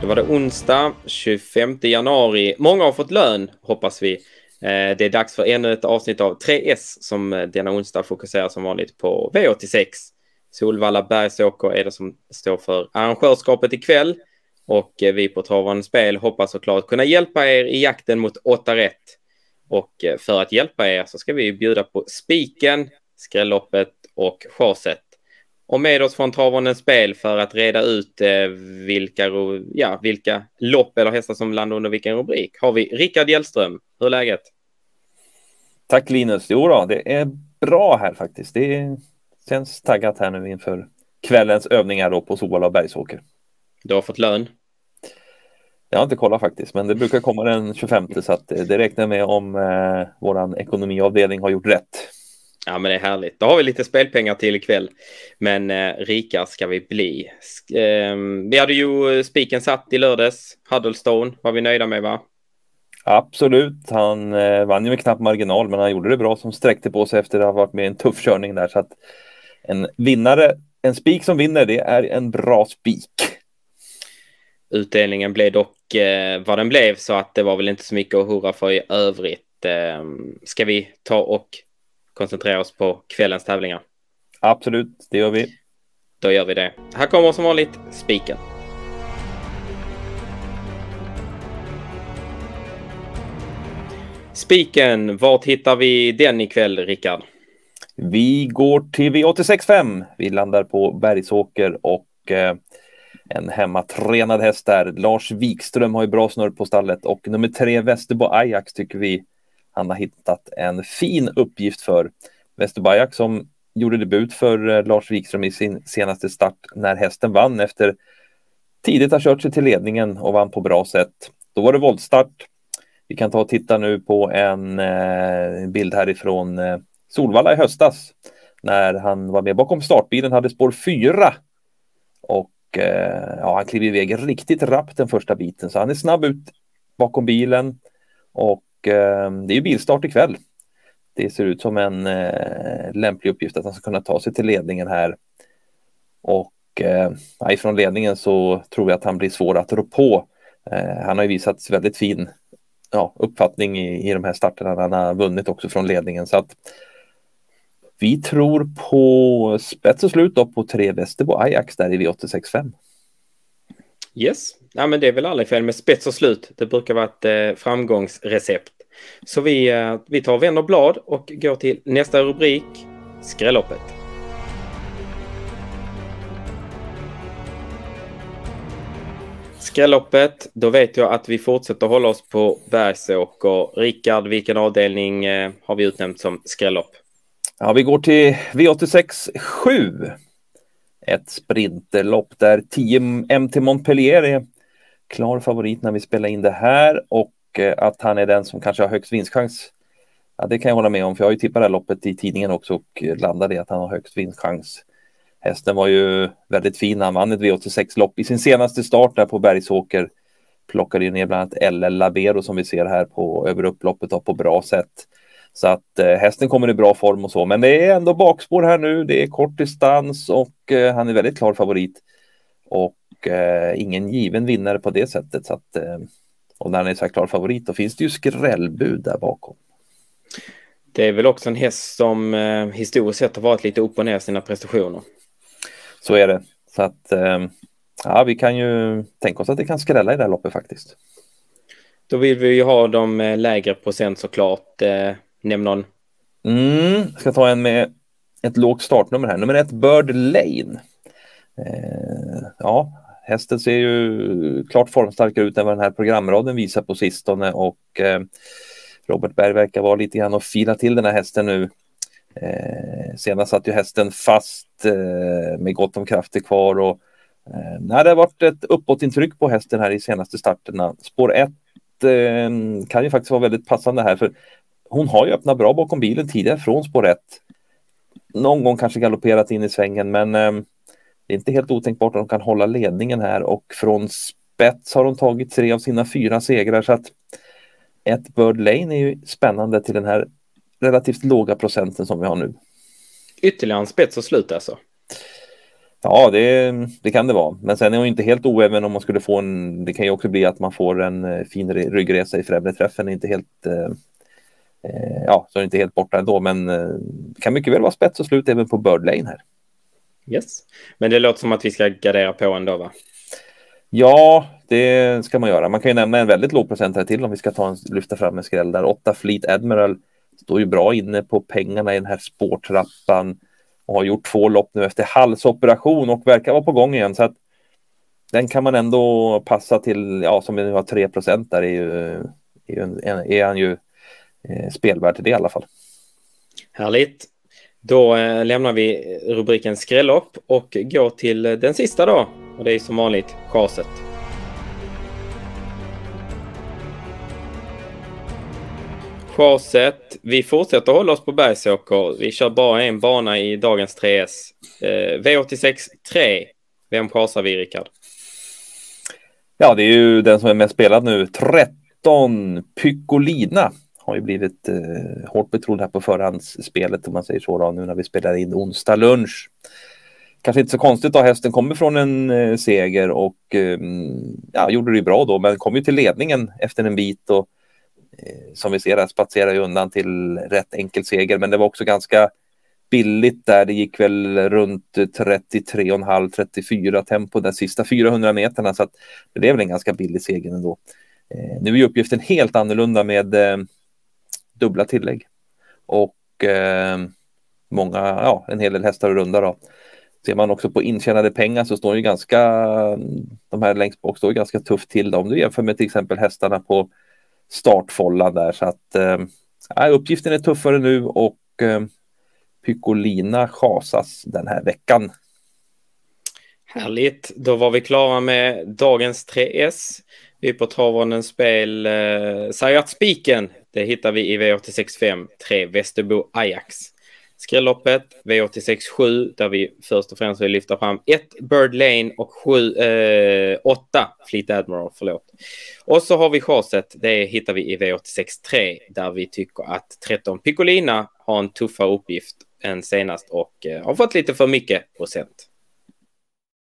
Då var det onsdag 25 januari. Många har fått lön, hoppas vi. Eh, det är dags för ännu ett avsnitt av 3S som eh, denna onsdag fokuserar som vanligt på V86. Solvalla Bergsåker är det som står för arrangörskapet ikväll och eh, vi på Travande Spel hoppas såklart kunna hjälpa er i jakten mot 8 rätt. Och för att hjälpa er så ska vi bjuda på spiken, skrälloppet och chaset. Och med oss från Travande Spel för att reda ut eh, vilka, ja, vilka lopp eller hästar som landar under vilken rubrik har vi Rickard Hjellström. Hur är läget? Tack Linus. Jo då, det är bra här faktiskt. Det känns taggat här nu inför kvällens övningar då på Solvalla och Bergsåker. Du har fått lön? Jag har inte kollat faktiskt, men det brukar komma den 25 så att det räknar jag med om eh, våran ekonomiavdelning har gjort rätt. Ja, men det är härligt. Då har vi lite spelpengar till ikväll. Men eh, rika ska vi bli. Eh, vi hade ju spiken satt i lördags. Huddlestone var vi nöjda med, va? Absolut. Han eh, vann ju med knapp marginal, men han gjorde det bra som sträckte på sig efter att ha varit med i en tuff körning där. Så att en vinnare, en spik som vinner, det är en bra spik. Utdelningen blev dock eh, vad den blev, så att det var väl inte så mycket att hurra för i övrigt. Eh, ska vi ta och koncentrera oss på kvällens tävlingar? Absolut, det gör vi. Då gör vi det. Här kommer som vanligt spiken. Spiken, vart hittar vi den ikväll, Rickard? Vi går till V865. Vi landar på Bergsåker och eh, en hemmatränad häst där. Lars Wikström har ju bra snurr på stallet och nummer tre Västerbo Ajax tycker vi han har hittat en fin uppgift för. Västerbajak som gjorde debut för eh, Lars Wikström i sin senaste start när hästen vann efter tidigt ha kört sig till ledningen och vann på bra sätt. Då var det voltstart. Vi kan ta och titta nu på en eh, bild härifrån eh, Solvalla i höstas när han var med bakom startbilen, hade spår 4 och ja, han klev iväg riktigt rappt den första biten så han är snabb ut bakom bilen och Eh, det är ju bilstart ikväll. Det ser ut som en eh, lämplig uppgift att han ska kunna ta sig till ledningen här. Och eh, ifrån ledningen så tror jag att han blir svår att rå på. Eh, han har ju visat väldigt fin ja, uppfattning i, i de här starterna. Han har vunnit också från ledningen så att vi tror på spets och slut då på tre Västerbo Ajax där i V865. Yes, ja, men det är väl aldrig fel med spets och slut. Det brukar vara ett eh, framgångsrecept. Så vi, eh, vi tar vänder blad och går till nästa rubrik, skrälloppet. Skrälloppet, då vet jag att vi fortsätter hålla oss på Bergsåker. Rickard, vilken avdelning eh, har vi utnämnt som skrällopp? Ja, vi går till V86 7. Ett sprinterlopp där 10 MT Montpellier är klar favorit när vi spelar in det här och eh, att han är den som kanske har högst vinstchans. Ja, det kan jag hålla med om, för jag har ju tippat det här loppet i tidningen också och landade i att han har högst vinstchans. Hästen var ju väldigt fin. Han vann ett V86-lopp i sin senaste start där på Bergsåker. Plockade ju ner bland annat LL Labero som vi ser här på över upploppet på bra sätt. Så att eh, hästen kommer i bra form och så, men det är ändå bakspår här nu. Det är kort distans och eh, han är väldigt klar favorit. Och eh, ingen given vinnare på det sättet. Så att, eh, och när han är så här klar favorit, då finns det ju skrällbud där bakom. Det är väl också en häst som eh, historiskt sett har varit lite upp och ner sina prestationer. Så är det. Så att eh, ja, vi kan ju tänka oss att det kan skrälla i det här loppet faktiskt. Då vill vi ju ha de eh, lägre procent såklart. Nämn någon. Mm, jag ska ta en med ett lågt startnummer här. Nummer ett, Bird Lane. Eh, ja, hästen ser ju klart formstarkare ut än vad den här programraden visar på sistone och eh, Robert Berg verkar vara lite grann och fila till den här hästen nu. Eh, senast satt ju hästen fast eh, med gott om krafter kvar och eh, nej, det har varit ett uppåtintryck på hästen här i senaste starterna. Spår 1 eh, kan ju faktiskt vara väldigt passande här för hon har ju öppnat bra bakom bilen tidigare från spår 1. Någon gång kanske galopperat in i svängen men eh, det är inte helt otänkbart att de kan hålla ledningen här och från spets har de tagit tre av sina fyra segrar så att ett Bird Lane är ju spännande till den här relativt låga procenten som vi har nu. Ytterligare en spets och slut alltså? Ja, det, det kan det vara. Men sen är hon inte helt oäven om man skulle få en... Det kan ju också bli att man får en eh, fin ryggresa i främre träffen. Inte helt... Eh, ja, så är det inte helt borta ändå, men eh, det kan mycket väl vara spets och slut även på Bird Lane här. Yes, men det låter som att vi ska gardera på ändå, va? Ja, det ska man göra. Man kan ju nämna en väldigt låg procentare till om vi ska ta en, lyfta fram en skräll där. 8 Fleet Admiral står ju bra inne på pengarna i den här spårtrappan och har gjort två lopp nu efter halsoperation och verkar vara på gång igen. Så att den kan man ändå passa till, ja som vi nu har 3 procent där är, ju, är, ju, är han ju eh, spelvärd till det i alla fall. Härligt. Då eh, lämnar vi rubriken skrällopp och går till den sista då. Och det är som vanligt chaset. Chaset. Vi fortsätter hålla oss på Bergsåker. Vi kör bara en bana i dagens 3S. Eh, V86 3. Vem chasar vi, Rickard? Ja, det är ju den som är mest spelad nu. 13 Pycolina har ju blivit eh, hårt betrodd här på förhandsspelet om man säger så då, nu när vi spelar in onsdag lunch. Kanske inte så konstigt då, hästen kommer från en eh, seger och eh, ja, gjorde det ju bra då, men kom ju till ledningen efter en bit och Eh, som vi ser här spatserar ju undan till rätt enkel seger, men det var också ganska billigt där. Det gick väl runt 33,5-34 tempo de sista 400 meterna, så att det blev väl en ganska billig seger ändå. Eh, nu är uppgiften helt annorlunda med eh, dubbla tillägg och eh, många, ja, en hel del hästar och runda då. Ser man också på intjänade pengar så står ju ganska, de här längst bak står ganska tufft till då, om du jämför med till exempel hästarna på startfållan där. Så att eh, uppgiften är tuffare nu och eh, Pycolina chasas den här veckan. Härligt, då var vi klara med dagens 3S. Vi är på Travronden spel eh, att Spiken. Det hittar vi i V865 3 Västerbo Ajax. Skrälloppet V86 7 där vi först och främst vill lyfta fram 1 Bird Lane och 7, eh, Fleet Admiral. Förlåt. Och så har vi chaset. Det hittar vi i V86 3 där vi tycker att 13 Piccolina har en tuffare uppgift än senast och eh, har fått lite för mycket procent.